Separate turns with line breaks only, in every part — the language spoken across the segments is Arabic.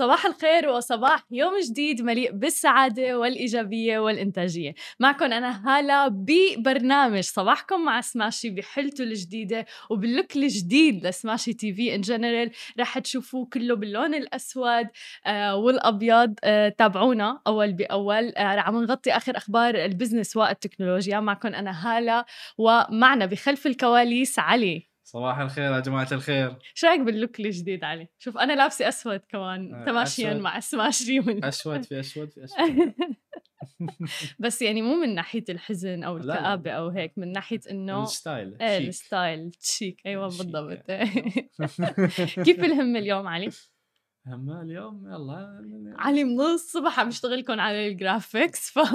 صباح الخير وصباح يوم جديد مليء بالسعادة والإيجابية والإنتاجية. معكم أنا هالة ببرنامج صباحكم مع سماشي بحلته الجديدة وبال look الجديد لسماشي TV in general رح تشوفوه كله باللون الأسود آه والأبيض آه تابعونا أول بأول. آه عم نغطي آخر أخبار ال business والتكنولوجيا. معكم أنا هالة ومعنا بخلف الكواليس علي.
صباح الخير يا جماعة الخير
شو رايك بال look الجديد علي؟ شوف أنا لابسة أسود كمان
آه،
تماشيا
أسود.
مع سماشي من
أسود في أسود في أسود
بس يعني مو من ناحية الحزن
لا.
الكآبة أو هيك من ناحية إنه
ال
style
إيه.
ال style تشيك
شيك،
بالضبط
إيه.
كيف الهمة اليوم علي؟
همة اليوم يلا
علي من الصبح عم بشتغلكم على ال graphics ف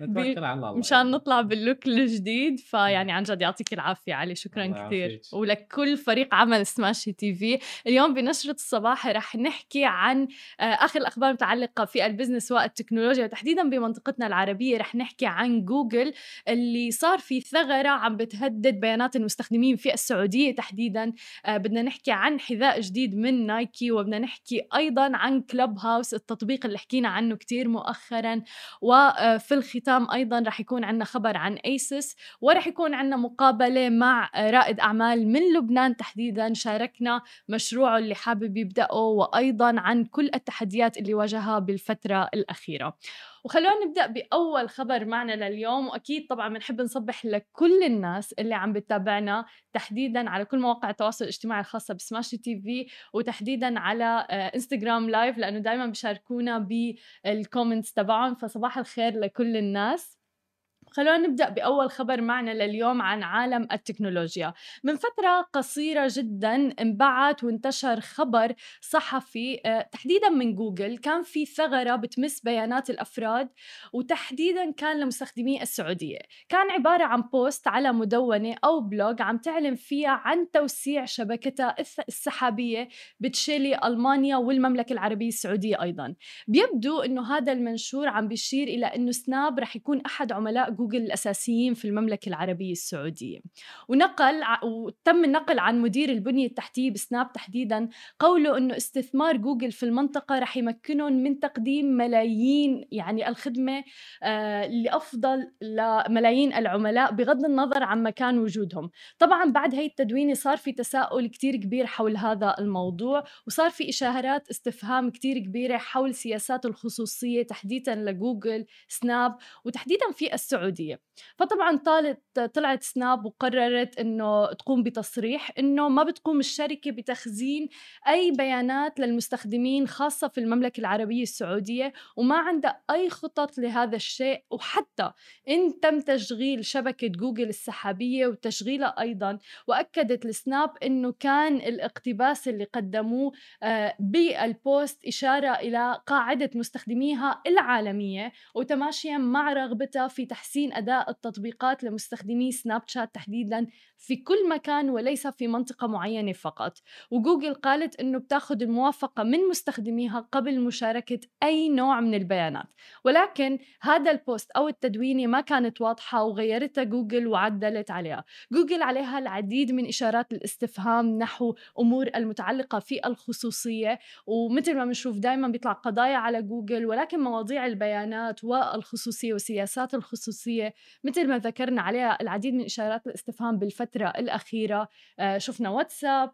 نتوكل على الله.
مشان نطلع بال look الجديد فيعني عن جد يعطيك العافية علي شكرا كثير. ولكل فريق عمل سماشي TV اليوم بنشرة الصباح رح نحكي عن آه، آخر الأخبار المتعلقه في ال business والتكنولوجيا وتحديدا بمنطقتنا العربية رح نحكي عن جوجل اللي صار في ثغرة عم بتهدد بيانات المستخدمين في السعودية تحديدا. آه، بدنا نحكي عن حذاء جديد من نايكي وبدنا نحكي أيضا عن Clubhouse التطبيق اللي حكينا عنه كتير مؤخرا. وفي الختام أيضا رح يكون عندنا خبر عن ASUS ورح يكون عندنا مقابلة مع رائد أعمال من لبنان تحديدا. شاركنا مشروعه اللي حابب يبدأه وأيضا عن كل التحديات اللي واجهها بالفترة الأخيرة. وخلونا نبدأ بأول خبر معنا لليوم وأكيد طبعا بنحب نصبح لكل الناس اللي عم بتتابعنا تحديدا على كل مواقع التواصل الاجتماعي الخاصة بسماشي TV وتحديدا على آه، انستغرام live لأنه دائما بيشاركونا بال comments تبعهم فصباح الخير لكل الناس. خلونا نبدأ بأول خبر معنا لليوم عن عالم التكنولوجيا. من فترة قصيرة جدا انبعت وانتشر خبر صحفي آه، تحديدا من جوجل كان في ثغرة بتمس بيانات الأفراد وتحديدا كان لمستخدمي السعودية. كان عبارة عن بوست على مدونة أو blog عم تعلن فيها عن توسيع شبكتها السحابية بتشيلي ألمانيا والمملكة العربية السعودية أيضا. بيبدو إنه هذا المنشور عم بيشير إلى إنه سناب رح يكون أحد عملاء جوجل الاساسيين في المملكة العربية السعودية. ونقل وتم النقل عن مدير البنية التحتية بسناب تحديدا قوله إنه استثمار جوجل في المنطقة رح يمكنهم من تقديم ملايين يعني الخدمة آه لأفضل لملايين العملاء بغض النظر عن مكان وجودهم. طبعا بعد هي التدوينة صار في تساؤل كتير كبير حول هذا الموضوع وصار في إشارات استفهام كتير كبيرة حول سياسات الخصوصية تحديدا لجوجل سناب وتحديدا في السعودية. فطبعا طالت طلعت سناب وقررت إنه تقوم بتصريح إنه ما بتقوم الشركة بتخزين أي بيانات للمستخدمين خاصة في المملكة العربية السعودية وما عندها أي خطط لهذا الشيء. وحتى إن تم تشغيل شبكة جوجل السحابية وتشغيلها أيضا وأكدت السناب إنه كان الاقتباس اللي قدموه آه، بالبوست إشارة إلى قاعدة مستخدميها العالمية وتماشيا مع رغبتها في تحسين أداء التطبيقات لمستخدمي سناب شات تحديدا في كل مكان وليس في منطقة معينة فقط. وجوجل قالت أنه بتاخذ الموافقة من مستخدميها قبل مشاركة أي نوع من البيانات. ولكن هذا البوست أو التدوينة ما كانت واضحة وغيرتها جوجل وعدلت عليها. جوجل عليها العديد من إشارات الاستفهام نحو أمور المتعلقة في الخصوصية. ومثل ما بنشوف دائما بيطلع قضايا على جوجل ولكن مواضيع البيانات والخصوصية وسياسات الخصوصية مثل ما ذكرنا عليها العديد من إشارات الاستفهام بالفترة الأخيرة. آه، شفنا واتساب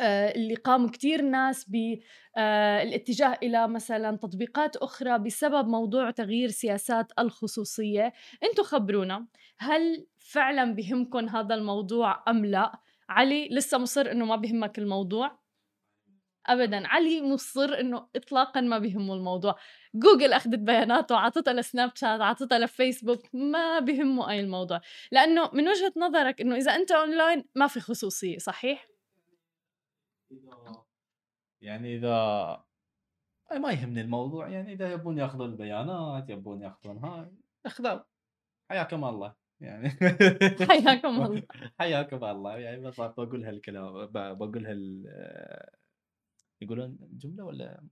آه، اللي قاموا كتير ناس بالاتجاه إلى مثلا تطبيقات أخرى بسبب موضوع تغيير سياسات الخصوصية. أنتم خبرونا هل فعلا بهمكم هذا الموضوع أم لا؟ علي لسه مصر إنه ما بهمك الموضوع؟ ابدا. علي مصر إنه اطلاقا ما بهمه الموضوع. جوجل أخذت بياناته عطتها لسناب شات عطتها لفيسبوك ما بهمه أي الموضوع. لأنه من وجهة نظرك إنه إذا أنت أونلاين ما في خصوصية صحيح؟
يعني إذا ما يهمني الموضوع يعني إذا يبون يأخذون البيانات يبون ياخذون هاي إخذوا. حياكم الله. يعني
حياكم الله.
حياكم الله. يعني بس بقول هالكلام بقول هال يقولون جملة ولا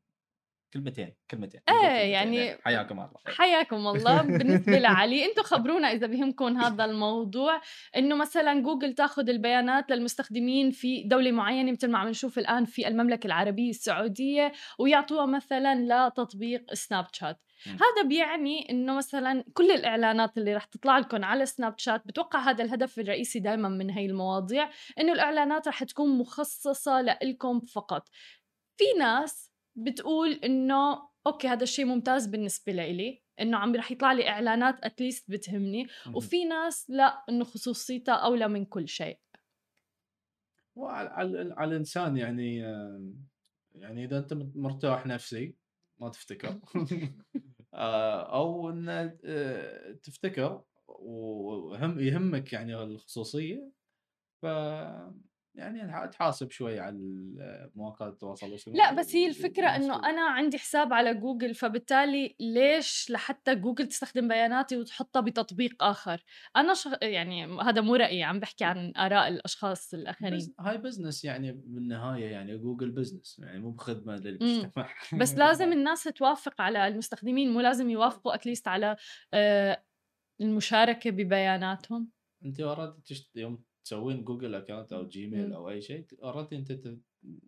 كلمتين كلمتين
إيه،
كلمتين.
يعني-
حياكم الله.
حياكم الله. بالنسبة لعلي أنتم خبرونا إذا بيهمكم هذا الموضوع إنه مثلا جوجل تاخذ البيانات للمستخدمين في دولة معينة مثل ما عم نشوف الآن في المملكة العربية السعودية ويعطوها مثلا لتطبيق سناب شات. هذا بيعني إنه مثلا كل الإعلانات اللي رح تطلع لكم على سناب شات بتوقع هذا الهدف الرئيسي دائما من هي المواضيع إنه الإعلانات رح تكون مخصصة لإلكم فقط. في ناس بتقول إنه okay هذا الشيء ممتاز بالنسبة لإلي إنه عم رح يطلع لي إعلانات at least
بتهمني.
وفي ناس لا إنه خصوصيتها أولى من كل شيء.
وعلى على, الإنسان يعني يعني إذا أنت مرتاح نفسي ما تفتكر. آه، أو إن آه، تفتكر وهم يهمك يعني الخصوصية ف يعني تحاسب شوي على مواقع التواصل الاجتماعي
لا بس هي الفكرة
إنه.
أنا عندي حساب على جوجل فبالتالي ليش لحتى جوجل تستخدم بياناتي وتحطها بتطبيق آخر؟ أنا شغ... يعني هذا مو رأيي عم بحكي عن آراء الأشخاص الآخرين.
بس هاي business يعني بالنهاية يعني جوجل business يعني مو بخدمة للمجتمع.
بس لازم الناس توافق على المستخدمين مو لازم يوافقوا at least على آه، المشاركة ببياناتهم.
انت تشت... يوم تسوين جوجل account أو جيميل
مم.
أو أي شيء already أنت.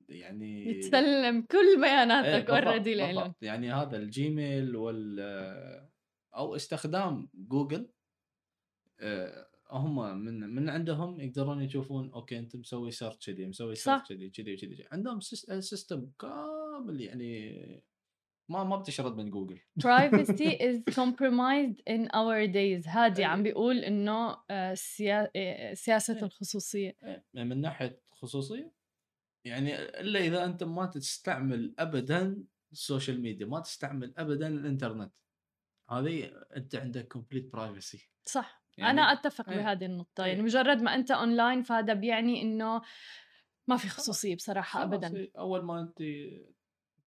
يعني
يتسلم كل
إيه،
بياناتك already لهم
بالضبط. يعني هذا الجيميل وال أو استخدام جوجل آه، هم من من عندهم يقدرون يشوفون okay أنت مسوي search كذي مسوي. search كذي كذي كذي عندهم system كامل يعني ما ما بتشرد من جوجل.
Privacy is compromised in our days. هادي. عم بيقول إنه آه، سيا... آه، سياسة
إيه.
الخصوصية.
يعني من ناحية خصوصية يعني إلا إذا أنت ما تستعمل ابدا ال social media ما تستعمل ابدا الإنترنت. هذه أنت عندك complete privacy
صح.
يعني-
أنا أتفق
إيه.
بهذه النقطة. يعني
إيه.
مجرد ما أنت اونلاين فهذا بيعني إنه ما في خصوصية بصراحة
خلاص.
ابدا.
إيه، أول ما أنت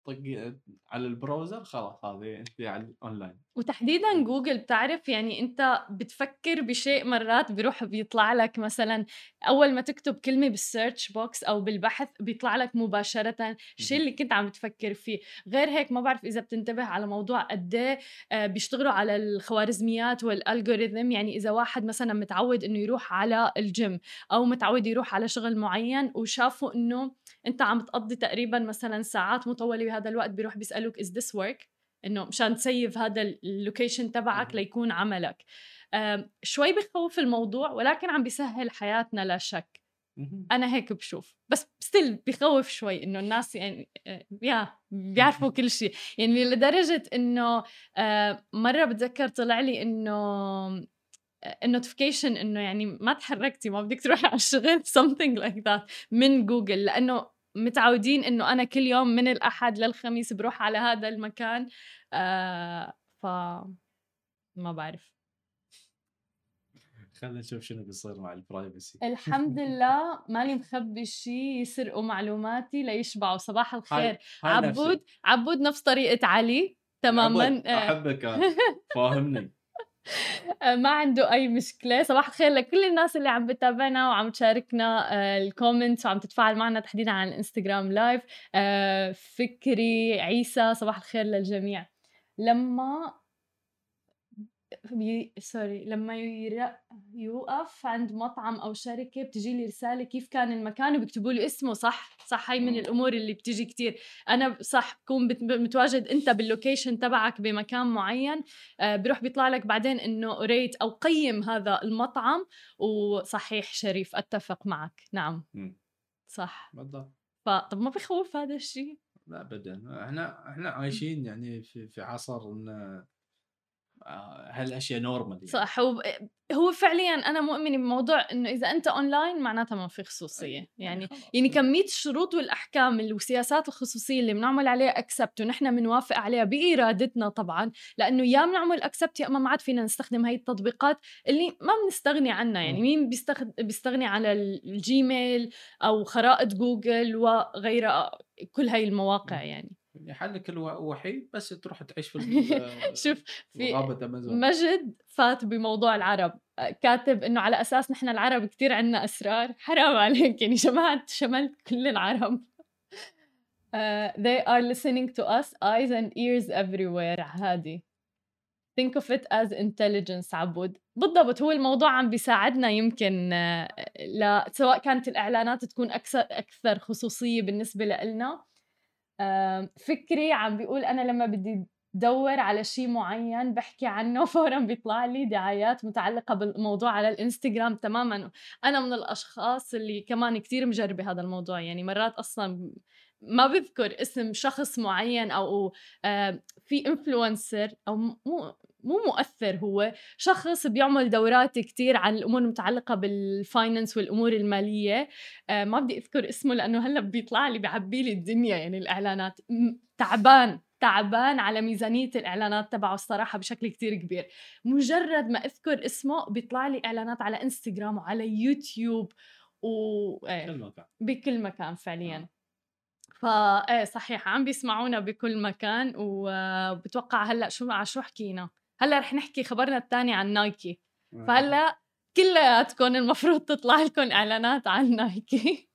تطقي على ال browser خلاص هذه أنت على الأونلاين.
وتحديدا جوجل بتعرف يعني أنت بتفكر بشيء مرات بيروح بيطلع لك مثلا أول ما تكتب كلمة بال search box أو بالبحث بيطلع لك مباشرة الشيء اللي كنت عم تفكر فيه. غير هيك ما بعرف إذا بتنتبه على موضوع قد إيه، آه، بيشتغلوا على الخوارزميات وال algorithm يعني إذا واحد مثلا متعود إنه يروح على الجيم أو متعود يروح على شغل معين وشافوا إنه انت عم تقضي تقريبا مثلا ساعات مطولة بهذا الوقت بيروح بيسألوك is this work إنه مشان ت save هذا ال location تبعك.
لي
كون عملك. شوي بخوف الموضوع ولكن عم بيسهل حياتنا لا شك. أنا هيك بشوف. بس still بخوف شوي إنه الناس يعني آه، يا بيعرفوا كل شيء. يعني لدرجة إنه آه، مرة بتذكر طلع لي إنه ال notification إنه يعني ما تحركتي ما بدك تروحي على الشغل something like that من جوجل لأنه متعودين إنه أنا كل يوم من الأحد للخميس بروح على هذا المكان آه ف ما بعرف.
خلينا نشوف شنو بيصير مع ال privacy
الحمد لله مالي مخبي شيء يسرقوا معلوماتي ليشبعوا. صباح الخير.
هاي هاي نفسي.
عبود عبود نفس طريقة علي تماما.
عبود،
آه،
أحبك. أنا. فاهمني.
آه، ما عنده أي مشكلة. صباح الخير لكل الناس اللي عم بتابعنا وعم تشاركنا آه، ال comments وعم تتفاعل معنا تحديدا على الإنستغرام live آه، فكري عيسى صباح الخير للجميع. لما بي... sorry لما. يوقف عند مطعم أو شركة بتجي لي رسالة كيف كان المكان وبيكتبوا لي اسمه صح؟ صح هاي من. الأمور اللي بتجي كتير. أنا صح بكون بت... متواجد أنت بال location تبعك بمكان معين آه، بيروح بيطلع لك بعدين إنه rate أو قيم هذا المطعم وصحيح شريف أتفق معك. نعم. صح.
بالضبط
فطب ما بخوف هذا الشيء
لا ابدا. إحنا إحنا عايشين يعني في في عصر ان آه، هالأشياء normal يعني.
صح هو هو فعليا أنا مؤمنة بموضوع إنه إذا أنت اونلاين معناتها ما في خصوصية يعني
خلاص.
يعني كمية الشروط والأحكام والسياسات الخصوصية اللي بنعمل عليها accept ونحن بنوافق عليها بإرادتنا طبعا لأنه يا بنعمل accept يا أما ما عاد فينا نستخدم هاي التطبيقات اللي ما بنستغني عنها يعني. مين. بيستغني على ال Gmail أو خرائط جوجل وغيرها كل هاي المواقع. يعني
يعني حلك الوحيد بس تروح تعيش في
شوف في
غابة
مجد فات بموضوع العرب. كاتب إنه على أساس نحن العرب كتير عنا أسرار. حرام عليك يعني جماعة شملت كل العرب. Uh, they are listening to us eyes and ears everywhere. عادي. Think of it as intelligence عبود. بالضبط هو الموضوع عم بيساعدنا يمكن آه، ل... سواء كانت الإعلانات تكون أكثر أكثر خصوصية بالنسبة لنا فكري عم بيقول أنا لما بدي دور على شيء معين بحكي عنه فورا بيطلع لي دعايات متعلقة بالموضوع على الإنستغرام تماما. أنا من الأشخاص اللي كمان كتير مجربة هذا الموضوع يعني مرات أصلا ما بذكر اسم شخص معين أو في influencer أو مو مو مؤثر هو شخص بيعمل دورات كتير عن الأمور المتعلقة بال finance والأمور المالية. ما بدي أذكر اسمه لأنه هلأ بيطلع لي بيعبي لي الدنيا يعني الإعلانات. تعبان تعبان على ميزانية الإعلانات تبعه الصراحة بشكل كتير كبير. مجرد ما أذكر اسمه بيطلع لي إعلانات على إنستغرام وعلى يوتيوب و إيه، بكل مكان. فعليا. فايه صحيح عم بيسمعونا بكل مكان وبتوقع هلأ شو شو حكينا؟ هلأ رح نحكي خبرنا الثاني عن نايكي. فهلأ كلياتكم المفروض تطلع لكم إعلانات عن نايكي.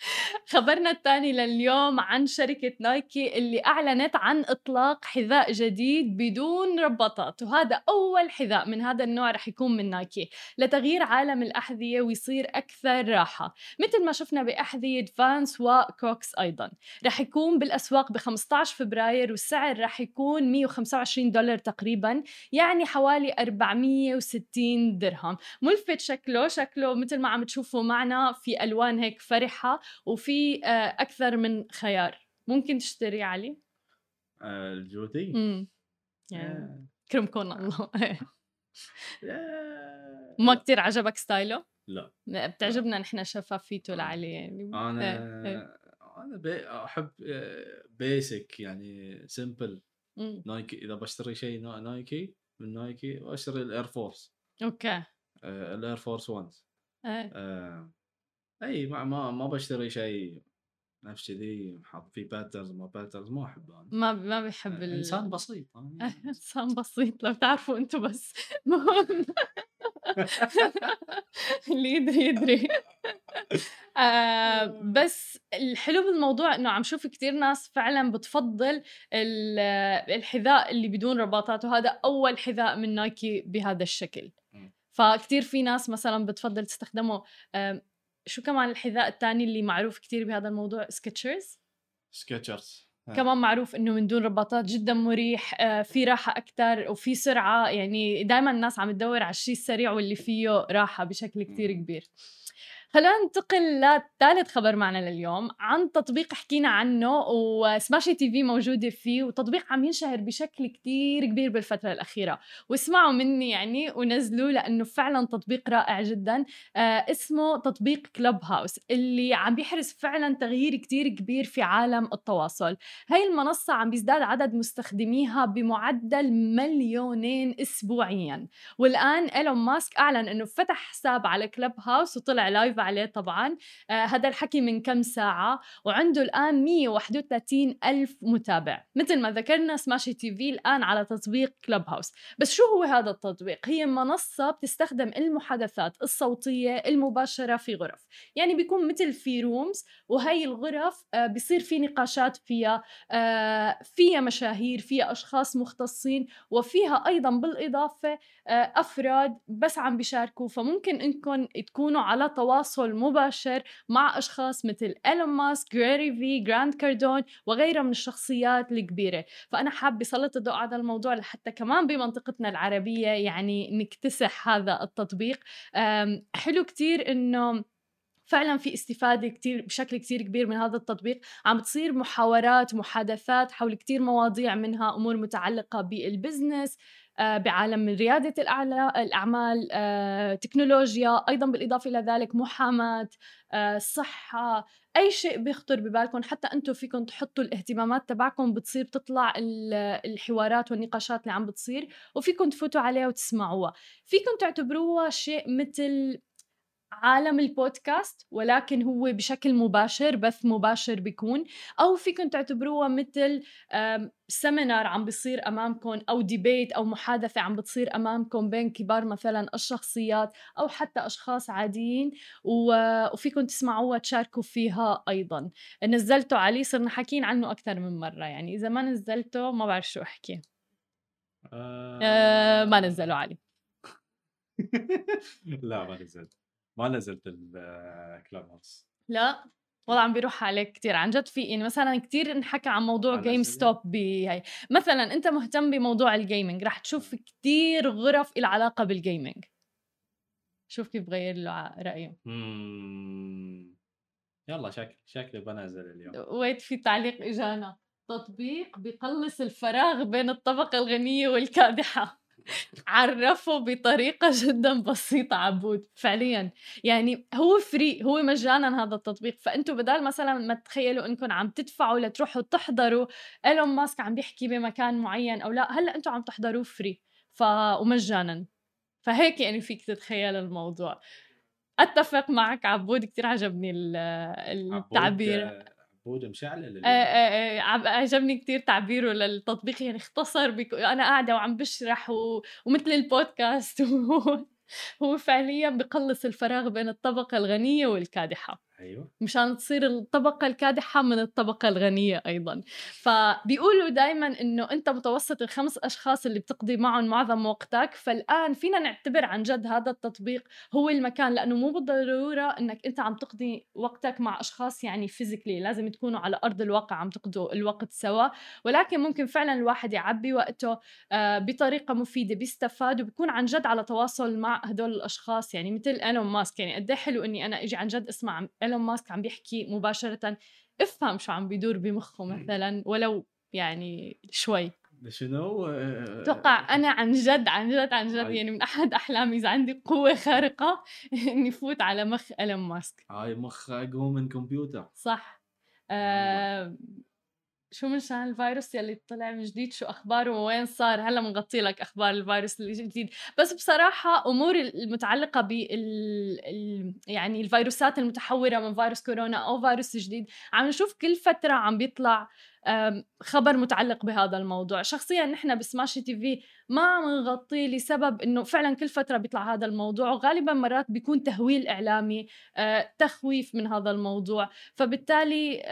خبرنا الثاني لليوم عن شركة نايكي اللي أعلنت عن إطلاق حذاء جديد بدون رباطات وهذا أول حذاء من هذا النوع رح يكون من نايكي لتغيير عالم الأحذية ويصير أكثر راحة مثل ما شفنا بأحذية Vans و Crocs أيضا رح يكون بالأسواق ب 15 فبراير والسعر رح يكون 125 دولار تقريبا يعني حوالي 460 درهم. ملفت شكله شكله مثل ما عم تشوفوا معنا في ألوان هيك فرحة وفي آه، أكثر من خيار. ممكن تشتري علي؟
آه، الجودي
امم يعني كرمكم الله. ما كتير عجبك style ه؟
لا.
بتعجبنا نحن شفافيته لعلي يعني.
أنا أنا بي أحب basic يعني simple نايكي إذا بشتري شيء نايكي من نايكي أشتري ال Air
Force
okay. ال Air Force 1 إي ما ما, ما بشتري شيء نفس كذي حاط فيه patterns ما patterns ما أحب أنا.
ما ما بيحب
ال... إنسان بسيط
إنسان بسيط لو تعرفوا أنتم بس. مهم اللي يدري يدري. آه بس الحلو بالموضوع إنه عم شوف كثير ناس فعلا بتفضل الحذاء اللي بدون رباطات وهذا أول حذاء من نايكي بهذا الشكل. فكتير في ناس مثلا بتفضل تستخدمه شو كمان الحذاء الثاني اللي معروف كتير بهذا الموضوع؟ سكتشرز
Skechers
كمان معروف إنه من دون رباطات جدا مريح آه، في راحة أكثر وفي سرعة. يعني دائما الناس عم تدور على الشيء السريع واللي فيه راحة بشكل كتير كبير. خلينا ننتقل لثالث خبر معنا لليوم عن تطبيق حكينا عنه و Smashi TV موجودة فيه وتطبيق عم ينشهر بشكل كتير كبير بالفترة الأخيرة. واسمعوا مني يعني ونزلوه لأنه فعلا تطبيق رائع جدا. آه اسمه تطبيق Clubhouse اللي عم بيحرز فعلا تغيير كتير كبير في عالم التواصل. هاي المنصة عم بيزداد عدد مستخدميها بمعدل مليونين أسبوعيا. والآن إيلون ماسك أعلن أنه فتح حساب على Clubhouse وطلع live عليه طبعا. آه هذا الحكي من كم ساعة؟ وعنده الآن 131 ألف متابع مثل ما ذكرنا Smashi TV الآن على تطبيق Clubhouse بس شو هو هذا التطبيق؟ هي منصة بتستخدم المحادثات الصوتية المباشرة في غرف. يعني بيكون مثل في rooms وهي الغرف آه بيصير في نقاشات فيها آه فيها مشاهير فيها أشخاص مختصين وفيها أيضا بالإضافة أفراد بس عم بيشاركوا. فممكن إنكم تكونوا على تواصل تواصل مباشر مع أشخاص مثل إيلون ماسك، Gary Vee، Grant Cardone وغيرها من الشخصيات الكبيرة. فأنا حابة سلط الضوء على الموضوع لحتى كمان بمنطقتنا العربية يعني نكتسح هذا التطبيق. حلو كتير إنه فعلا في استفادة كتير بشكل كتير كبير من هذا التطبيق. عم تصير محاورات محادثات حول كتير مواضيع منها أمور متعلقة بالبزنس بعالم ريادة الأعمال آه، تكنولوجيا أيضا بالإضافة إلى ذلك محاماة آه، صحة أي شيء بيخطر ببالكم حتى أنتم فيكم تحطوا الاهتمامات تبعكم بتصير تطلع الحوارات والنقاشات اللي عم بتصير وفيكم تفوتوا عليها وتسمعوها. فيكم تعتبروها شيء مثل عالم البودكاست ولكن هو بشكل مباشر بث مباشر بيكون. أو فيكم تعتبروها مثل seminar عم بيصير امامكم أو debate أو محادثة عم بتصير امامكم بين كبار مثلا الشخصيات أو حتى أشخاص عاديين. وفيكم تسمعوها تشاركوا فيها أيضا. نزلته علي صرنا حاكيين عنه أكثر من مرة. يعني إذا ما نزلته ما بعرف شو أحكي.
آه...
أه ما نزلوا علي
لا ما نزلت. ما نزلت ال Clubhouse
لا والله عم بيروح عليك كثير عن جد في يعني مثلا كثير انحكى عن موضوع GameStop بهي مثلا أنت مهتم بموضوع الجيمنج رح تشوف كثير غرف العلاقه بال gaming شوف كيف بغير له رأيه.
يلا شكل شكلي بنزل اليوم.
wait في تعليق إجانا. تطبيق بقلص الفراغ بين الطبقة الغنية والكادحة. عرفه بطريقة جدا بسيطة عبود. فعليا. يعني هو free هو مجانا هذا التطبيق. فانتم بدال مثلا ما تتخيلوا إنكم عم تدفعوا لتروحوا تحضروا إيلون ماسك عم بيحكي بمكان معين أو لا هلأ أنتم عم تحضروه free ف ومجانا. فهيك يعني فيك تتخيل الموضوع. أتفق معك عبود كثير عجبني التعبير.
عبود مشعل
آه آه آه عجبني كثير تعبيره للتطبيق يعني اختصر بك... أنا قاعدة وعم بشرح و... ومثل البودكاست هو فعليا بقلص الفراغ بين الطبقة الغنية والكادحة.
أيوه.
مشان تصير الطبقة الكادحة من الطبقة الغنية أيضا. فبيقولوا دائما إنه أنت متوسط الخمس أشخاص اللي بتقضي معهم معظم وقتك. فالآن فينا نعتبر عن جد هذا التطبيق هو المكان لأنه مو بالضرورة إنك أنت عم تقضي وقتك مع أشخاص يعني physically لازم تكونوا على أرض الواقع عم تقضوا الوقت سوا. ولكن ممكن فعلا الواحد يعبي وقته آه، بطريقة مفيدة بيستفاد وبيكون عن جد على تواصل مع هدول الأشخاص. يعني مثل إيلون ماسك يعني قد إيه حلو إني أنا أجي عن جد أسمع إيلون ماسك عم بيحكي مباشرة افهم شو عم بيدور بمخه مثلا ولو يعني شوي.
شنو؟
أتوقع أنا عن جد عن جد عن جد يعني من أحد أحلامي إذا عندي قوة خارقة إني فوت على مخ إيلون ماسك.
هاي مخ اقوى من كمبيوتر
صح. آه شو من شان الفيروس يلي طلع من جديد؟ شو أخباره؟ وين صار؟ هلأ بنغطي لك أخبار الفيروس الجديد بس بصراحة أمور المتعلقة بال يعني الفيروسات المتحورة من فيروس كورونا أو فيروس جديد عم نشوف كل فترة عم بيطلع خبر متعلق بهذا الموضوع. شخصيا نحن ب Smashi TV ما عم نغطيه لسبب إنه فعلا كل فترة بيطلع هذا الموضوع وغالبا مرات بيكون تهويل إعلامي آه، تخويف من هذا الموضوع. فبالتالي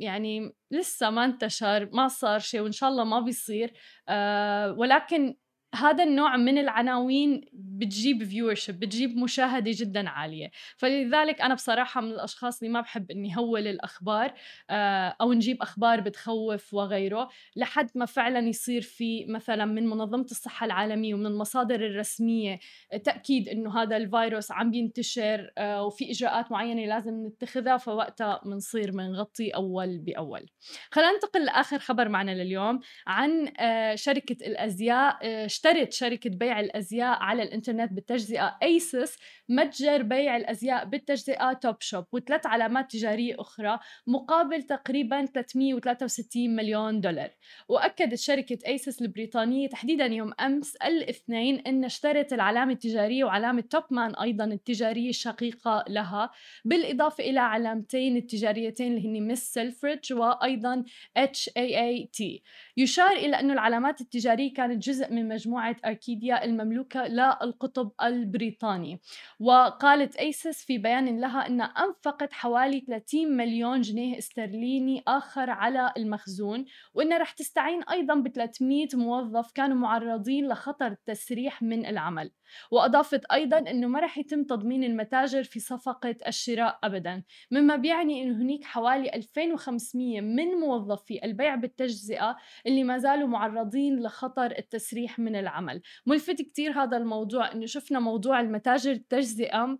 يعني لسه ما انتشر ما صار شيء وإن شاء الله ما بيصير. آه، ولكن هذا النوع من العناوين بتجيب viewership بتجيب مشاهدة جدا عالية. فلذلك أنا بصراحة من الأشخاص اللي ما بحب أني هول الأخبار آه، أو نجيب أخبار بتخوف وغيره لحد ما فعلا يصير في مثلا من منظمة الصحة العالمية ومن المصادر الرسمية تأكيد أنه هذا الفيروس عم بينتشر آه، وفي إجراءات معينة لازم نتخذها فوقتها بنصير بنغطي أول بأول. خلينا ننتقل لآخر خبر معنا لليوم عن آه، شركة الأزياء اشترت شركة بيع الأزياء على الإنترنت بالتجزئة. أيسس متجر بيع الأزياء بالتجزئة توب شوب وثلاث علامات تجارية أخرى مقابل تقريبا 363 مليون دولار. وأكدت شركة ASOS البريطانية تحديدا يوم أمس الاثنين أن اشترت العلامة التجارية وعلامة Topman أيضا التجارية الشقيقة لها بالإضافة إلى علامتين التجاريتين اللي هن Miss Selfridge وأيضا HIIT يشار إلى أن العلامات التجارية كانت جزء من مجموعة مجموعة Arcadia المملوكة للقطب البريطاني. وقالت أيسس في بيان لها أن أنفقت حوالي 30 مليون جنيه استرليني آخر على المخزون وأنها رح تستعين أيضا ب 300 موظف كانوا معرضين لخطر التسريح من العمل. وأضافت أيضا أنه ما رح يتم تضمين المتاجر في صفقة الشراء أبدا مما بيعني أنه هناك حوالي 2500 من موظفي البيع بالتجزئة اللي ما زالوا معرضين لخطر التسريح من العمل. ملفت كتير هذا الموضوع أنه شفنا موضوع المتاجر التجزئة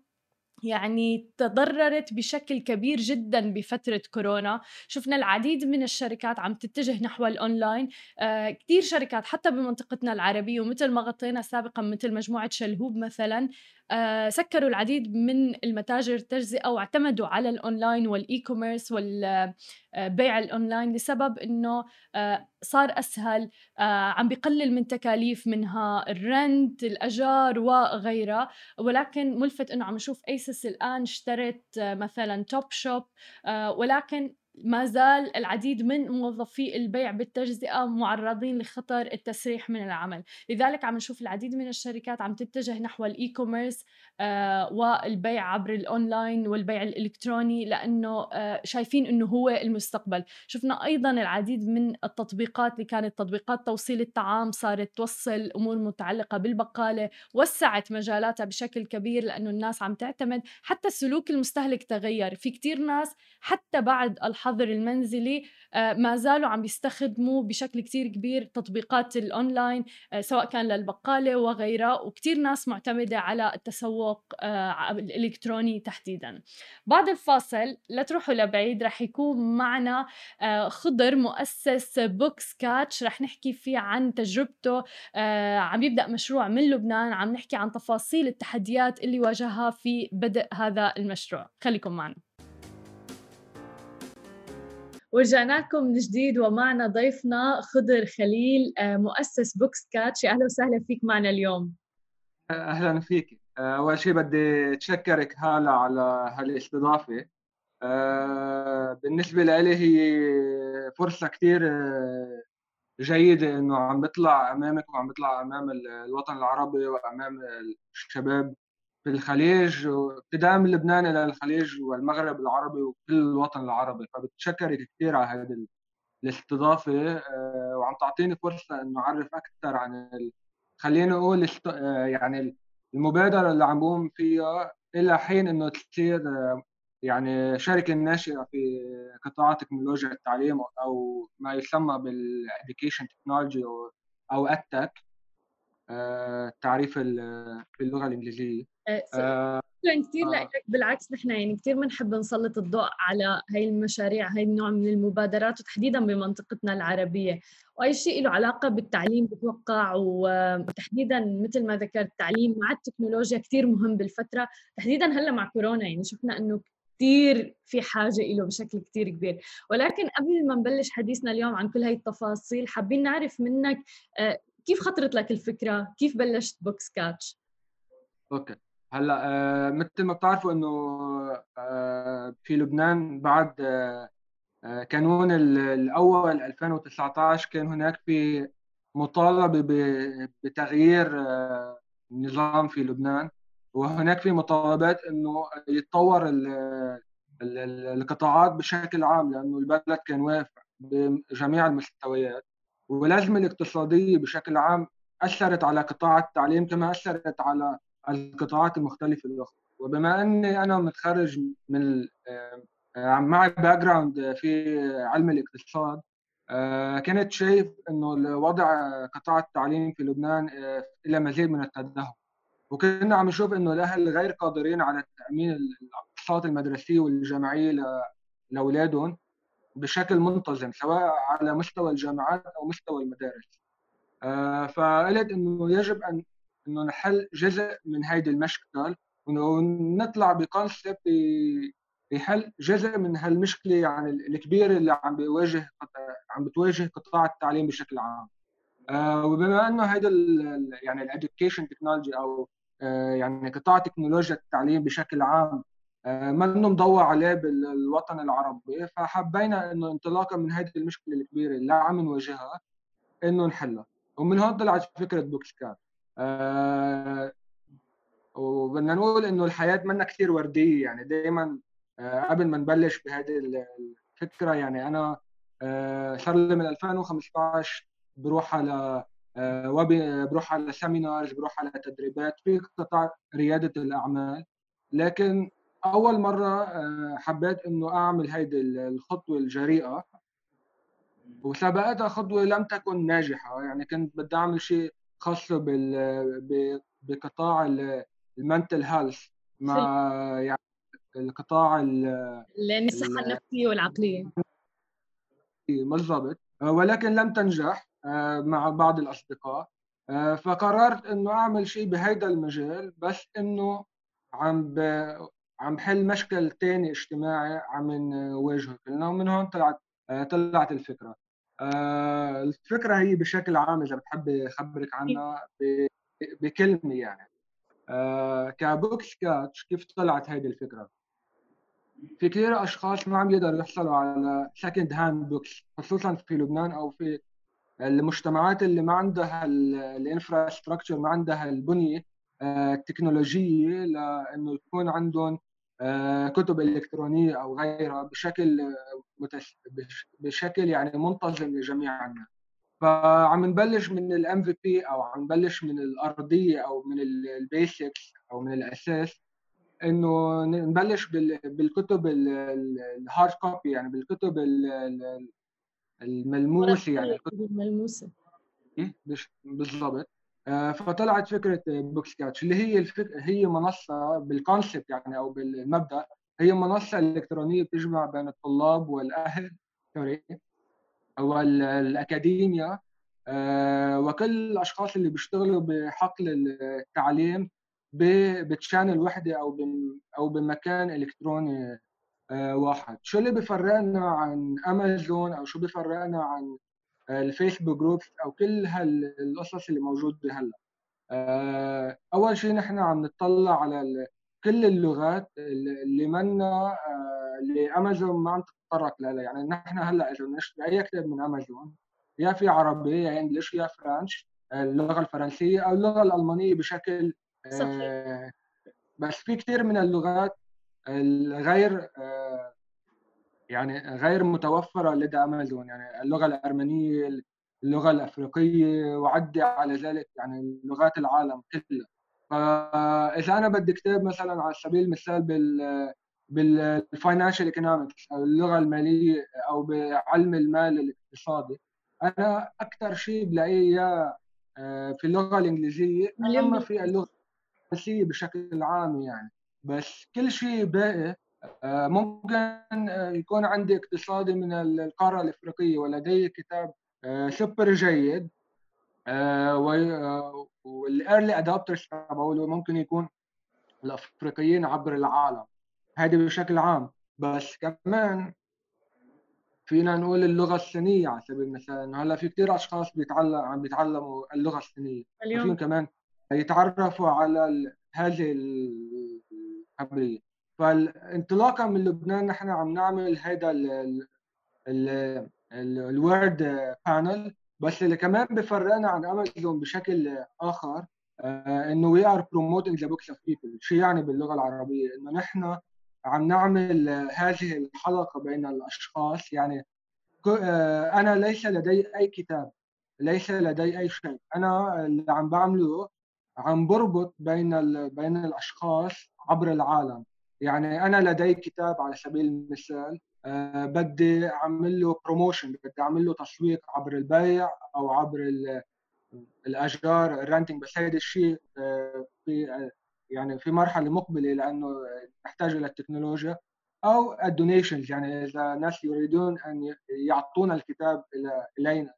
يعني تضررت بشكل كبير جدا بفترة كورونا. شفنا العديد من الشركات عم تتجه نحو الأونلاين. آه كثير شركات حتى بمنطقتنا العربية ومثل ما غطينا سابقا مثل مجموعة شلهوب مثلا آه، سكروا العديد من المتاجر التجزئة واعتمدوا على ال online وال e-commerce والبيع الأونلاين لسبب إنه آه، صار أسهل عم بقلل من تكاليف منها ال rent الأجار وغيرها. ولكن ملفت إنه عم نشوف ASOS الآن اشترت مثلا Topshop ولكن ما زال العديد من موظفي البيع بالتجزئة معرضين لخطر التسريح من العمل. لذلك عم نشوف العديد من الشركات عم تتجه نحو ال e-commerce آه والبيع عبر الأونلاين والبيع الإلكتروني لأنه آه شايفين أنه هو المستقبل. شفنا أيضا العديد من التطبيقات اللي كانت تطبيقات توصيل الطعام صارت توصل أمور متعلقة بالبقالة وسعت مجالاتها بشكل كبير لأنه الناس عم تعتمد. حتى سلوك المستهلك تغير. في كتير ناس حتى بعد الحظر المنزلي آه، ما زالوا عم بيستخدموا بشكل كتير كبير تطبيقات الأونلاين آه، سواء كان للبقالة وغيرها وكتير ناس معتمدة على التسوق آه، الإلكتروني تحديدا. بعد الفاصل لا تروحوا لبعيد رح يكون معنا خضر مؤسس بوكس كاتش رح نحكي فيه عن تجربته عم يبدأ مشروع من لبنان عم نحكي عن تفاصيل التحديات اللي واجهها في بدء هذا المشروع. خليكم معنا. ورجعنا لكم من جديد ومعنا ضيفنا خضر خليل آه، مؤسس بوكس كاتش أهلا وسهلا فيك معنا اليوم.
أهلا فيك. آه، أول شيء بدي أتشكرك هالة على هالاستضافة. آه، بالنسبة لي هي فرصة كثير جيدة إنه عم بطلع أمامك وعم بطلع أمام الوطن العربي وأمام الشباب. في الخليج ابتداء من لبنان إلى الخليج والمغرب العربي وكل الوطن العربي فبتشكرك كثير على هذه الاستضافة. آه، وعم تعطيني فرصة إنه أعرف أكثر عن ال... خليني أقول آه، يعني المبادرة اللي عم بقوم فيها إلى حين إنه تصير آه، يعني شركة ناشئة في قطاع تكنولوجيا التعليم أو ما يسمى بال education technology أو ال tech التعريف باللغة الإنجليزية.
آه، آه، شكرا كثير آه. لك بالعكس نحن يعني كثير بنحب نسلط الضوء على هاي المشاريع هاي النوع من المبادرات وتحديدا بمنطقتنا العربية. وأي شيء له علاقة بالتعليم بتوقع وتحديدا مثل ما ذكرت التعليم مع التكنولوجيا كثير مهم بالفترة. تحديدا هلأ مع كورونا يعني شفنا إنه كثير في حاجة له بشكل كثير كبير. ولكن قبل ما نبلش حديثنا اليوم عن كل هاي التفاصيل حابين نعرف منك كيف خطرت لك الفكرة؟ كيف بلشت بوكس كاتش؟
okay. هلأ آه مثل ما بتعرفوا إنه آه في لبنان بعد آه, آه، كانون الأول 2019 كان هناك في مطالبة بتغيير آه النظام في لبنان. وهناك في مطالبات إنه يتطور القطاعات بشكل عام لأنه البلد كان واقف بجميع المستويات. والأزمة الاقتصادية بشكل عام أثرت على قطاع التعليم كما أثرت على القطاعات المختلفة الأخرى. وبما أني أنا متخرج من آه، معي background في علم الاقتصاد آه، كنت شايف إنه الوضع قطاع التعليم في لبنان آه، إلى مزيد من التدهور. وكنا عم نشوف إنه الأهل غير قادرين على تأمين الأقساط المدرسية والجامعية لأولادهم. بشكل منتظم سواء على مستوى الجامعات أو مستوى المدارس. فقلت إنه يجب أن إنه نحل جزء من هيدي المشكل ونطلع ب concept يحل جزء من هالمشكلة يعني الكبيرة اللي عم بيواجه عم بتواجه قطاع التعليم بشكل عام. آه وبما إنه هيدا يعني ال education technology أو آه يعني قطاع تكنولوجيا التعليم بشكل عام آه ما انه مضوى عليه بالوطن العربي. فحبينا إنه انطلاقا من هيدي المشكلة الكبيرة اللي عم نواجهها إنه نحلها. ومن هون طلعت فكرة بوكس كات آه وبدنا نقول إنه الحياة منا كثير وردية يعني. دائما آه قبل ما نبلش بهذه الفكرة يعني أنا آه صار لي من 2015 بروح على وبي بروح على سيمينارز بروح على تدريبات في قطاع ريادة الأعمال. لكن أول مرة آه حبيت إنه أعمل هيدي الخطوة الجريئة. وسبقتها خطوة لم تكن ناجحة. يعني كنت بدي أعمل شيء خاصه بال بقطاع المنتل هيلث مع يعني القطاع
الصحه النفسية والعقلية.
بالضبط. ولكن لم تنجح آه، مع بعض الأصدقاء. فقررت إنه أعمل شيء بهيدا المجال بس إنه عم ب... عم بحل مشكل ثاني اجتماعي عم نواجهه. كلنا ومن هون طلعت طلعت الفكرة. الفكرة هي بشكل عام إذا بتحبي أخبرك عنها بكلمة يعني. ك Books Catch كيف طلعت هيدي الفكرة؟ في كثير أشخاص ما عم يقدروا يحصلوا على second hand books خصوصا في لبنان أو في المجتمعات اللي ما عندها ال infrastructure ما عندها البنية آه، التكنولوجية لإنه يكون عندهم آه، كتب إلكترونية أو غيرها بشكل بشكل يعني منتظم لجميع الناس. فعم نبلش من ال MVP أو عم نبلش من الارضيه أو من ال basics أو من الاساس إنه نبلش بالكتب ال hard copy يعني بالكتب الملموسة يعني. الكتب
الملموسة.
إيه، بالضبط. آه، فطلعت فكرة Books Catch اللي هي الفك... هي منصة بال concept يعني أو بالمبدأ هي منصة إلكترونية بتجمع بين الطلاب والأهل sorry وال academia آه، وكل الأشخاص اللي بيشتغلوا بحقل التعليم ب channel وحدة أو أو بمكان إلكتروني آه، واحد. شو اللي بفرقنا عن امازون أو شو بفرقنا عن ال Facebook groups أو كل هالقصص اللي موجودة هلأ آه، أول شيء نحن عم نطلع على كل اللغات اللي منا آه، اللي أمازون ما عم تتطرق لها يعني نحن هلأ إذا نشتري أي كتاب من أمازون يا في عربي يا انجلش يا فرنش اللغة الفرنسية أو اللغة الألمانية بشكل
صحيح.
بس في كثير من اللغات الغير آه، يعني غير متوفرة لدى أمازون. يعني اللغة الأرمنية اللغة الأفريقية وعدي على ذلك يعني لغات العالم كلها. فإذا أنا بدي كتاب مثلا على سبيل المثال بال بال financial economics أو اللغة المالية أو بعلم المال الاقتصادي أنا أكثر شيء بلاقيه آه، في اللغة الإنجليزية أما في اللغة الفرنسية بشكل عام يعني. بس كل شيء باقي ممكن آه، يكون عندي اقتصادي من القارة الأفريقية ولدي كتاب سوبر جيد وال early adopters تبعوله ممكن يكون الأفريقيين عبر العالم. هذه بشكل عام. بس كمان فينا نقول اللغة الصينية على سبيل المثال هلأ في كثير أشخاص بيتعلم عم بيتعلموا اللغة الصينية. اليوم. كمان يتعرفوا على هذه الخبريه فانطلاقا من لبنان نحن عم نعمل هذا ال world panel بس اللي كمان بفرقنا عن امازون بشكل آخر آه، إنه we are promoting the books of people شو يعني باللغة العربية؟ إنه نحن عم نعمل هذه الحلقة بين الأشخاص يعني آه، أنا ليس لدي أي كتاب ليس لدي أي شيء أنا اللي عم بعمله عم بربط بين بين الأشخاص عبر العالم. يعني أنا لدي كتاب على سبيل المثال أه بدي أعمل له promotion بدي أعمل له تسويق عبر البيع أو عبر الاجار ال renting بس هذا الشيء أه في يعني في مرحلة مقبلة لأنه نحتاج إلى التكنولوجيا أو ال donations يعني إذا ناس يريدون أن يعطونا الكتاب إلى إلينا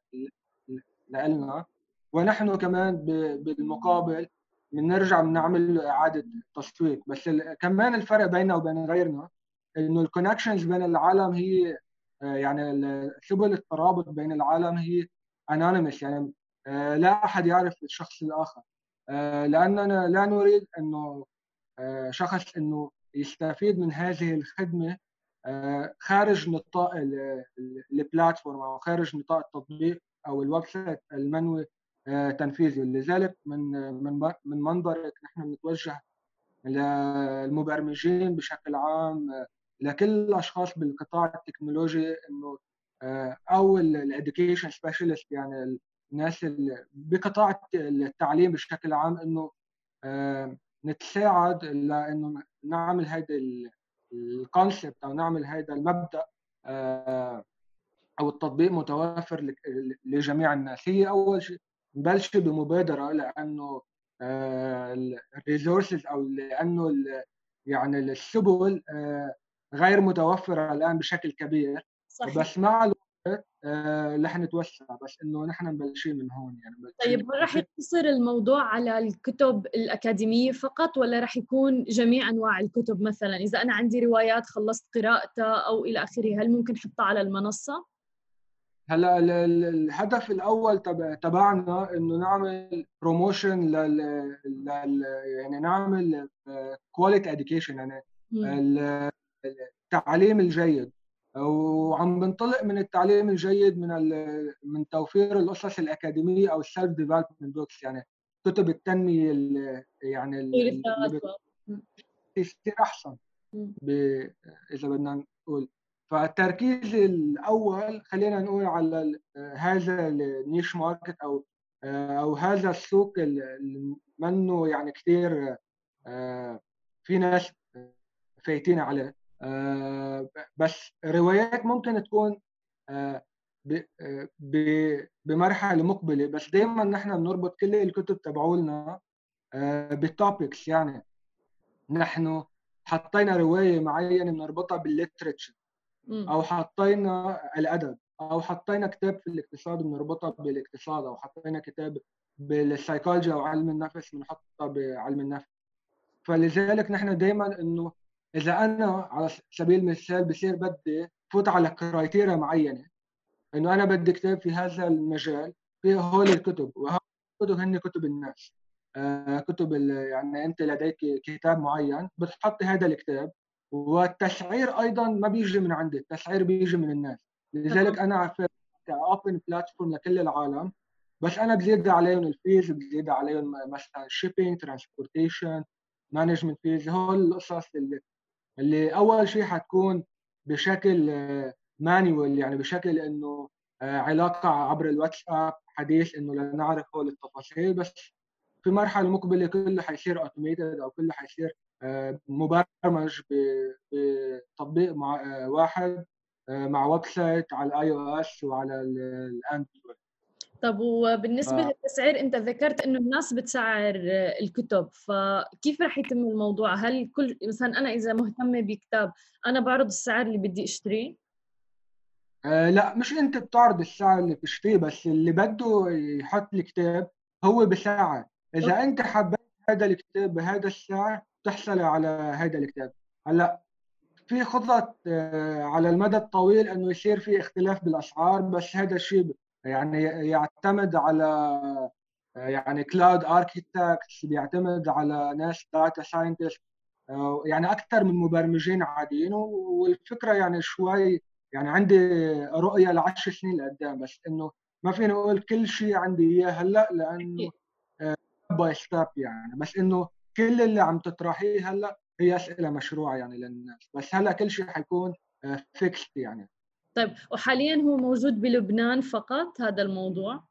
لنا ونحن كمان بالمقابل بنرجع بنعمل إعادة تسويق بس كمان الفرق بيننا وبين غيرنا إنه ال connections بين العالم هي آه، يعني سبل الترابط بين العالم هي anonymous يعني آه، لا أحد يعرف الشخص الآخر. آه، لاننا لا نريد إنه شخص إنه يستفيد من هذه الخدمة خارج نطاق ال platform أو خارج نطاق التطبيق أو ال website المنوي تنفيذه. لذلك من من من منبرك نحن بنتوجه للمبرمجين بشكل عام لكل الأشخاص بالقطاع التكنولوجي إنه آه، أو ال education specialist يعني الناس بقطاع التعليم بشكل عام إنه آه، نتساعد لأنه نعمل هذا ال concept أو نعمل هذا المبدأ أو التطبيق متوفر لجميع الناس. هي أول شيء نبلش بمبادرة لأنه ال resources أو لأنه يعني السبل آه، غير متوفرة الآن بشكل كبير
صحيح.
بس مع آه رح نتوسع بس إنه نحن مبلشين من هون يعني
طيب هل رح يقتصر الموضوع على الكتب الأكاديمية فقط ولا رح يكون جميع أنواع الكتب مثلا إذا أنا عندي روايات خلصت قراءتها أو إلى آخره هل ممكن أحطها على المنصة؟
هلا الهدف الأول تبعنا إنه نعمل promotion لل, لل يعني نعمل quality education يعني التعليم الجيد. وعم بنطلق من التعليم الجيد من من توفير القصص الأكاديمية أو ال self development books يعني كتب التنمية اللي يعني اللي تصير أحسن. إذا بدنا نقول فالتركيز الأول خلينا نقول على هذا النيش ماركت أو أو هذا السوق اللي منه يعني كثير آه، في ناس فايتين عليه. آه، بس روايات ممكن تكون آه، بمرحلة مقبلة. بس دائما نحن بنربط كل الكتب تبعولنا ب topics يعني. نحن حطينا رواية معينة بنربطها بال literature أو حطينا الأدب أو حطينا كتاب في الاقتصاد بنربطها بالاقتصاد أو حطينا كتاب بالسيكولوجيا أو علم النفس بنحطها بعلم النفس. فلذلك نحن دائما إنه إذا أنا على سبيل المثال بصير بدي فوت على criteria معينة إنه أنا بدي كتاب في هذا المجال في هول الكتب وهول الكتب هن كتب الناس. آه كتب يعني أنت لديك كتاب معين بتحط هذا الكتاب والتسعير أيضا ما بيجي من عندي التسعير بيجي من الناس. لذلك أنا ك open platform لكل العالم بس أنا بزيد عليهم ال fees بزيد عليهم مثلا shipping transportation management fees هول القصص اللي اللي أول شيء حتكون بشكل manual يعني بشكل إنه آه، علاقة عبر الواتساب حديث إنه لنعرف هول التفاصيل. بس في مرحلة مقبلة كله حيصير automated أو كله حيصير آه، مبرمج بتطبيق مع آه، واحد مع website على ال iOS وعلى الأندرويد
طب وبالنسبة ف... للتسعير أنت ذكرت إنه الناس بتسعر الكتب فكيف رح يتم الموضوع؟ هل كل مثلا أنا إذا مهتمة بكتاب أنا بعرض السعر اللي بدي أشتريه؟
آه لا مش أنت بتعرض السعر اللي بتشتريه بس اللي بده يحط الكتاب هو بسعر إذا okay. أنت حبيت هذا الكتاب بهذا السعر تحصل على هذا الكتاب. هلأ في خطط آه، على المدى الطويل إنه يصير في اختلاف بالأسعار بس هذا الشيء يعني يعتمد على يعني cloud architects بيعتمد على ناس data scientists يعني أكثر من مبرمجين عاديين. والفكرة يعني شوي يعني عندي رؤية لعشر سنين لقدام بس إنه ما فيني أقول كل شيء عندي إياه هلأ لأنه by step يعني. بس إنه كل اللي عم تطرحيه هلأ هي أسئلة مشروعة يعني للناس بس هلأ كل شيء حيكون fixed يعني
طيب وحاليا هو موجود بلبنان فقط هذا الموضوع؟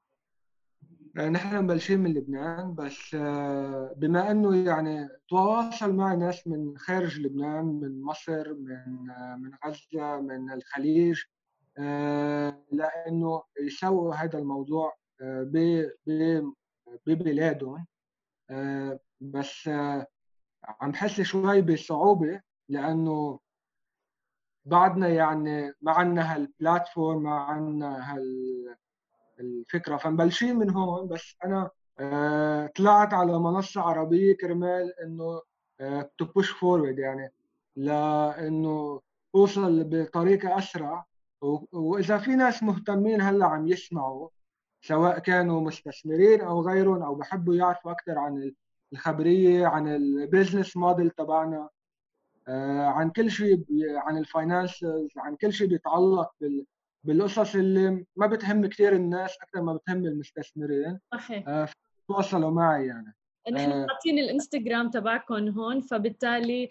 آه، نحن مبلشين من لبنان بس آه، بما إنه يعني تواصل مع ناس من خارج لبنان من مصر من آه، من غزة من الخليج لأنه يسووا هذا الموضوع ببلادهم بس عم بحس شوي بصعوبة لأنه بعدنا يعني ما عندنا ه ال platform ما عندنا هالفكره فمبلشين من هون. بس أنا آه، طلعت على منصة عربية كرمال إنه to push forward يعني لإنه أوصل بطريقة أسرع. وإذا في ناس مهتمين هلأ عم يسمعوا سواء كانوا مستثمرين أو غيرهم أو بحبوا يعرفوا أكثر عن الخبرية عن ال business model تبعنا آه، عن كل شيء عن ال finances عن كل شيء بيتعلق بال بالقصص اللي ما بتهم كثير الناس أكثر ما بتهم المستثمرين.
صحيح.
آه تواصلوا معي يعني.
نحن آه. حاطين الإنستغرام تبعكم هون فبالتالي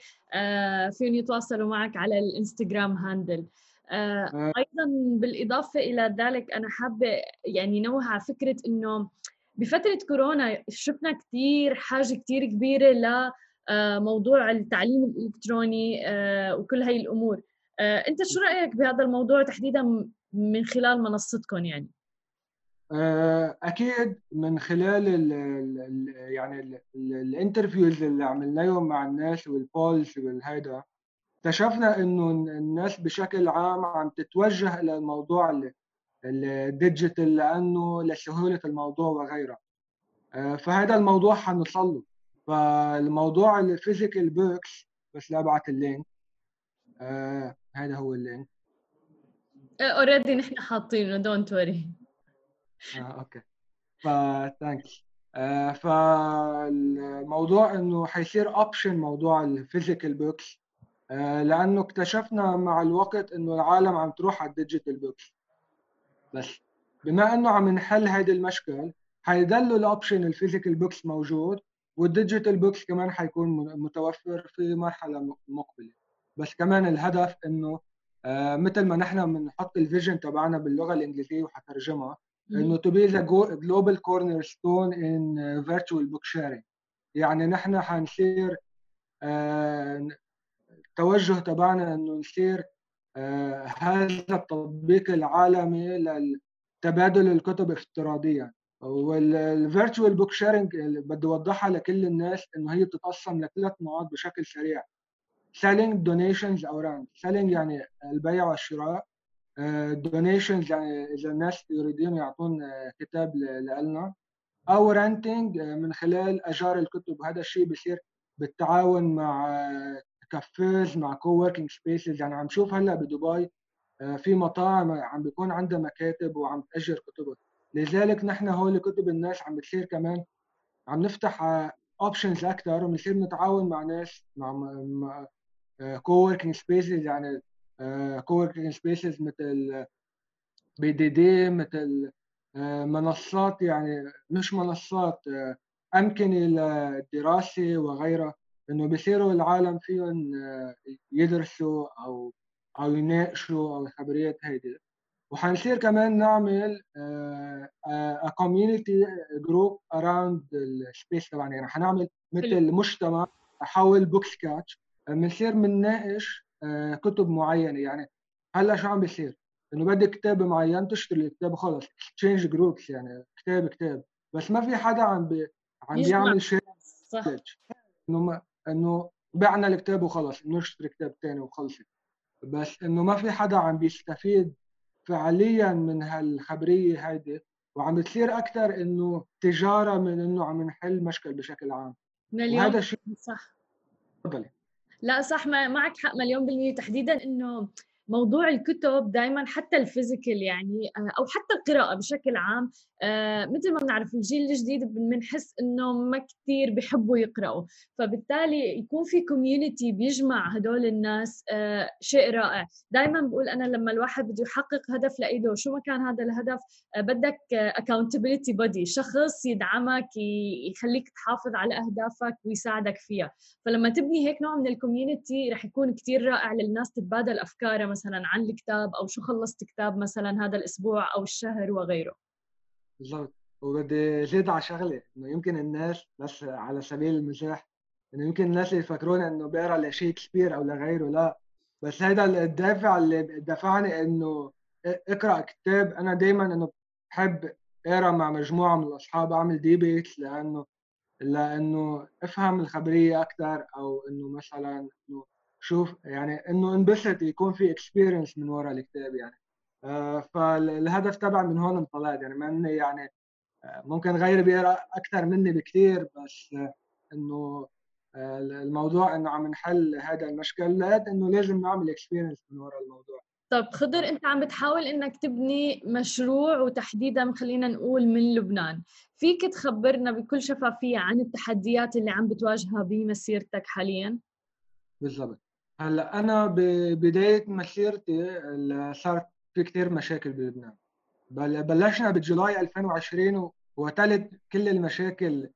فيهم يتواصلوا معك على الإنستغرام هاندل. أيضا بالإضافة إلى ذلك أنا حابة يعني نوه على فكرة إنه بفترة كورونا شفنا كثير حاجة كثير كبيرة ل آه، التعليم الإلكتروني آه، وكل هاي الأمور. آه، أنت شو رأيك بهذا الموضوع تحديدا من خلال منصتكم يعني؟
أكيد من خلال ال ال يعني ال interviews اللي عملناهم مع الناس وال polls والهيدا اكتشفنا إنه الناس بشكل عام عم تتوجه إلى الموضوع ال digital لأنه لسهولة الموضوع وغيرها آه، فهذا الموضوع حنوصل له. فالموضوع ال physical books بس لا ابعت ال link. آه هذا هو ال
link. already نحن حاطينه don't worry
آه okay. Thanks آه فالموضوع إنه حيصير option موضوع ال physical books آه لأنه اكتشفنا مع الوقت إنه العالم عم تروح على ال digital books بس. بما إنه عم نحل هيدي المشكل حيضل ال option ال physical books موجود وال digital books كمان حيكون متوفر في مرحلة مقبلة. بس كمان الهدف إنه آه مثل ما نحن بنحط ال vision تبعنا باللغة الإنجليزية وحترجمها إنه to be the global cornerstone in virtual book sharing يعني نحن حنصير آه التوجه تبعنا إنه نصير آه هذا التطبيق العالمي لتبادل الكتب افتراضيا وال virtual book sharing بدي أوضحها لكل الناس إنه هي بتتقسم لثلاث نقاط بشكل سريع. selling donations أو rent. selling يعني البيع والشراء. donations يعني إذا الناس يريدون يعطون كتاب لنا أو renting من خلال أجار الكتب. وهذا الشيء بصير بالتعاون مع cafes مع coworking spaces يعني عم شوف هلأ بدبي في مطاعم عم بيكون عندها مكاتب وعم تأجر كتبها لذلك نحن هول كتب الناس عم بتصير كمان عم نفتح options أكثر وبنصير نتعاون مع ناس مع coworking spaces يعني coworking spaces مثل بي دي دي مثل آه، منصات يعني مش منصات آه، امكنه للدراسه وغيرها. إنه بيصيروا العالم فيهم آه، يدرسوا أو أو يناقشوا أو الخبريات هيدي. وحنصير كمان نعمل community group around ال space تبعنا. يعني حنعمل مثل مجتمع حول Books Catch بنصير بنناقش آه، كتب معينة. يعني هلأ شو عم بيصير؟ إنه بدك كتاب معين تشتري الكتاب خلص change groups يعني كتاب كتاب. بس ما في حدا عم بي عم بيعمل شيء صح. إنه إنه بعنا الكتاب وخلص نشتري كتاب ثاني وخلصت بس إنه ما في حدا عم بيستفيد فعليا من هالخبرية هيدي وعم بتصير أكثر إنه تجارة من إنه عم نحل مشكل بشكل عام.
وهذا الشيء صح. تفضلي. لا صح معك حق مليون بالمية. تحديدا إنه موضوع الكتب دائما حتى ال physical يعني آه، أو حتى القراءة بشكل عام آه، مثل ما بنعرف الجيل الجديد بنحس إنه ما كثير بيحبوا يقرأوا. فبالتالي يكون في community بيجمع هدول الناس آه، شيء رائع. دائما بقول أنا لما الواحد بده يحقق هدف لإيده شو ما كان هذا الهدف بدك accountability buddy شخص يدعمك يخليك تحافظ على أهدافك ويساعدك فيها. فلما تبني هيك نوع من ال community رح يكون كثير رائع للناس تتبادل أفكارها. مثلا عن الكتاب أو شو خلصت كتاب مثلا هذا الأسبوع أو الشهر وغيره؟
بالضبط. وبدي زيد على شغله إنه يمكن الناس بس على سبيل المزاح إنه يمكن الناس اللي يفكرون إنه بقرا لشيكسبير أو لغيره لا. بس هذا الدافع اللي دفعني إنه إقرأ كتاب. أنا دائما إنه بحب أقرأ مع مجموعة من الأصحاب أعمل debate لأنه لأنه أفهم الخبرية أكثر أو إنه مثلا إنه شوف يعني إنه انبسط يكون في experience من وراء الكتاب يعني. آه فالهدف تبع من هون انطلقت يعني. ما إني يعني آه ممكن غيري بيقرأ أكثر مني بكثير بس آه إنه الموضوع إنه عم نحل هذا المشكل. لقيت إنه لازم نعمل experience من وراء الموضوع.
طب خضر أنت عم بتحاول إنك تبني مشروع وتحديدا خلينا نقول من لبنان. فيك تخبرنا بكل شفافية عن التحديات اللي عم بتواجهها بمسيرتك حاليا؟
بالضبط. هلا أنا ببدايه مسيرتي صارت في كثير مشاكل بلبنان. بلشنا ب July 2020 وتلت كل المشاكل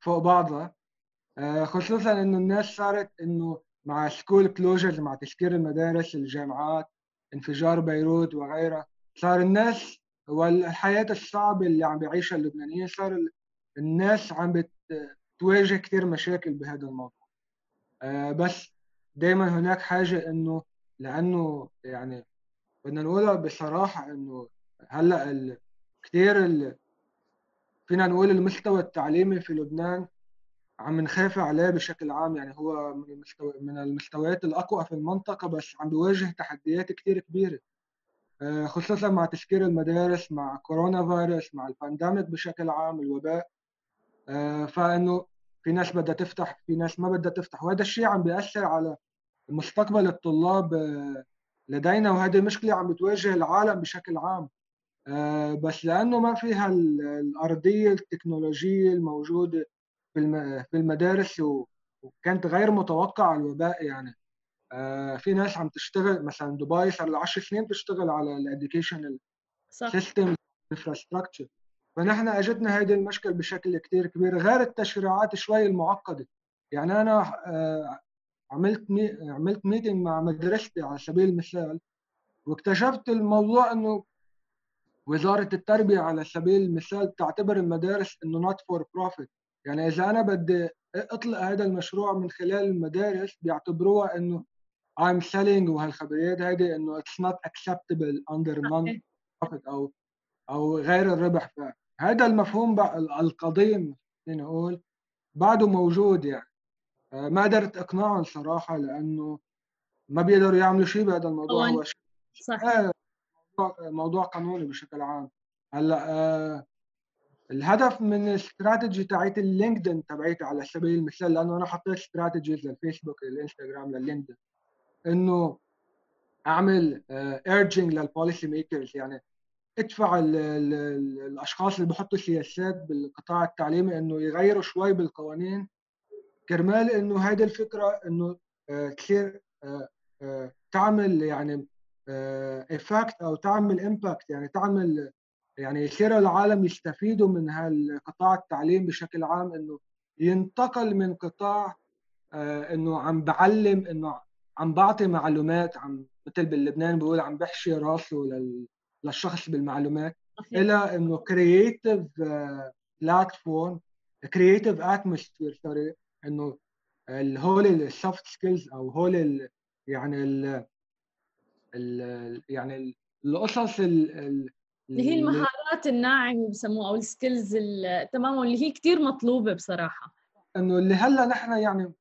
فوق بعضها. آه، خصوصا إنه الناس صارت إنه مع school closures مع تسكير المدارس الجامعات انفجار بيروت وغيرها صار الناس والحياة الصعبة اللي عم بيعيشها اللبنانيين صار الناس عم بتواجه كثير مشاكل بهذا الموضوع. آه، بس دائما هناك حاجة إنه لأنه يعني بدنا نقولها بصراحة إنه هلأ ال... كثير ال... فينا نقول المستوى التعليمي في لبنان عم نخاف عليه بشكل عام. يعني هو من المستوى من المستويات الأقوى في المنطقة بس عم بيواجه تحديات كثير كبيرة. آه، خصوصا مع تسكير المدارس مع كورونا فيروس مع البانديميك بشكل عام الوباء. آه، فإنه في ناس بدها تفتح في ناس ما بدها تفتح. وهذا الشيء عم بيأثر على مستقبل الطلاب آه، لدينا وهذه مشكله عم بتواجه العالم بشكل عام. بس لأنه ما فيها الأرضية التكنولوجية الموجودة في المدارس وكانت غير متوقعة الوباء يعني. آه، في ناس عم تشتغل مثلا دبي صار لها 10 سنين بتشتغل على ال education system infrastructure فنحن اجتنا هيدي المشكل بشكل كثير كبير غير التشريعات شوي المعقدة. يعني أنا آه، عملت مي... عملت meeting مع مدرستي على سبيل المثال واكتشفت الموضوع إنه وزارة التربية على سبيل المثال تعتبر المدارس إنه not for profit يعني إذا أنا بدي أطلق هذا المشروع من خلال المدارس بيعتبروها إنه I'm selling وهالخبريات هيدي إنه it's not acceptable under non profit أو أو غير الربح. فهذا المفهوم القديم نقول بعده موجود يعني. ما قدرت أقنعهم صراحة لأنه ما بيقدروا يعملوا شيء بهذا الموضوع. هو
صح.
موضوع, موضوع قانوني بشكل عام. هلأ آه الهدف من الاستراتيجي تاعت ال LinkedIn تبعيتي على سبيل المثال لأنه أنا حطيت strategies للفيسبوك للإنستغرام لل LinkedIn إنه أعمل urging لل policy makers يعني ادفع ال ال الأشخاص اللي بحطوا سياسات بالقطاع التعليمي إنه يغيروا شوي بالقوانين كرمال إنه هيدي الفكرة إنه آه، تصير آه، آه، تعمل يعني effect أو تعمل impact يعني تعمل يعني يصير العالم يستفيدوا من هالقطاع التعليم بشكل عام إنه ينتقل من قطاع إنه عم بعلم إنه عم بعطي معلومات عم مثل باللبنان بقول عم بحشي راسه لل... للشخص بالمعلومات إلى إنه creative platform creative atmosphere sorry إنه هول ال soft skills أو هول ال يعني ال ال يعني القصص
اللي هي المهارات الناعمة بسموها أو السكيلز تمام واللي هي كثير مطلوبة بصراحة.
إنه اللي هلأ نحن يعني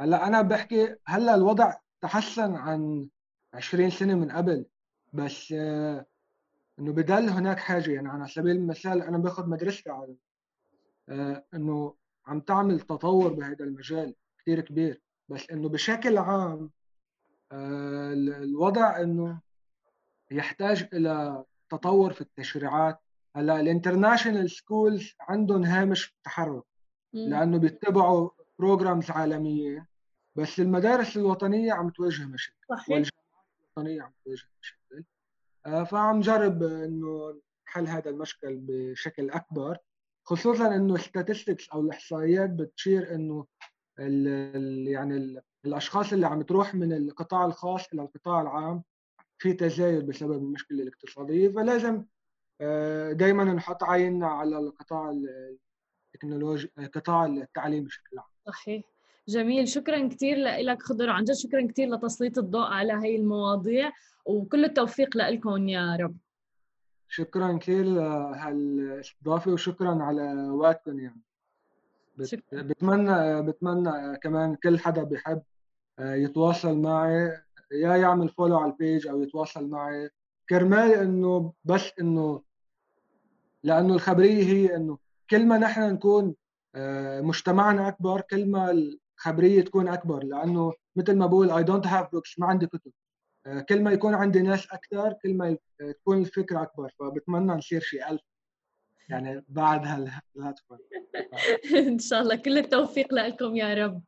هلأ أنا بحكي هلأ الوضع تحسن عن 20 سنة من قبل بس آه، إنه بدل هناك حاجة. يعني على سبيل المثال أنا باخذ مدرستي على آه، إنه عم تعمل تطور بهذا المجال كثير كبير. بس إنه بشكل عام آه، الوضع إنه يحتاج إلى تطور في التشريعات. هلأ ال international schools عندهم هامش تحرك لأنه بيتبعوا programs عالمية. بس المدارس الوطنية عم تواجه مشاكل
صحيح. والجامعات
الوطنية عم تواجه مشاكل. آه، فعم جرب إنه حل هذا المشكل بشكل أكبر. خصوصا إنه ال statistics أو الإحصائيات بتشير إنه ال يعني ال الأشخاص اللي عم تروح من القطاع الخاص إلى القطاع العام في تزايد بسبب المشكلة الاقتصادية. فلازم آه، دائما نحط عيننا على القطاع التكنولوجي قطاع التعليم بشكل عام.
صحيح. جميل. شكرا كثير لك خضر. عن جد شكرا كثير لتسليط الضوء على هي المواضيع وكل التوفيق لكم يا رب.
شكرا كثير لهالاستضافه وشكرا على وقتكم يعني. بتمنى بتمنى كمان كل حدا بيحب آه، يتواصل معي يا يعمل follow على ال page أو يتواصل معي. كرمال إنه بس إنه لأنه الخبرية هي إنه كل ما نحن نكون آه، مجتمعنا أكبر كل ما خبريه تكون أكبر. لأنه مثل ما بقول I don't have books ما عندي كتب. آه، كل ما يكون عندي ناس أكثر كل ما تكون الفكرة أكبر. فبتمنى نصير شيء ألف يعني بعد هالهاتف.
إن شاء الله كل التوفيق لكم يا رب.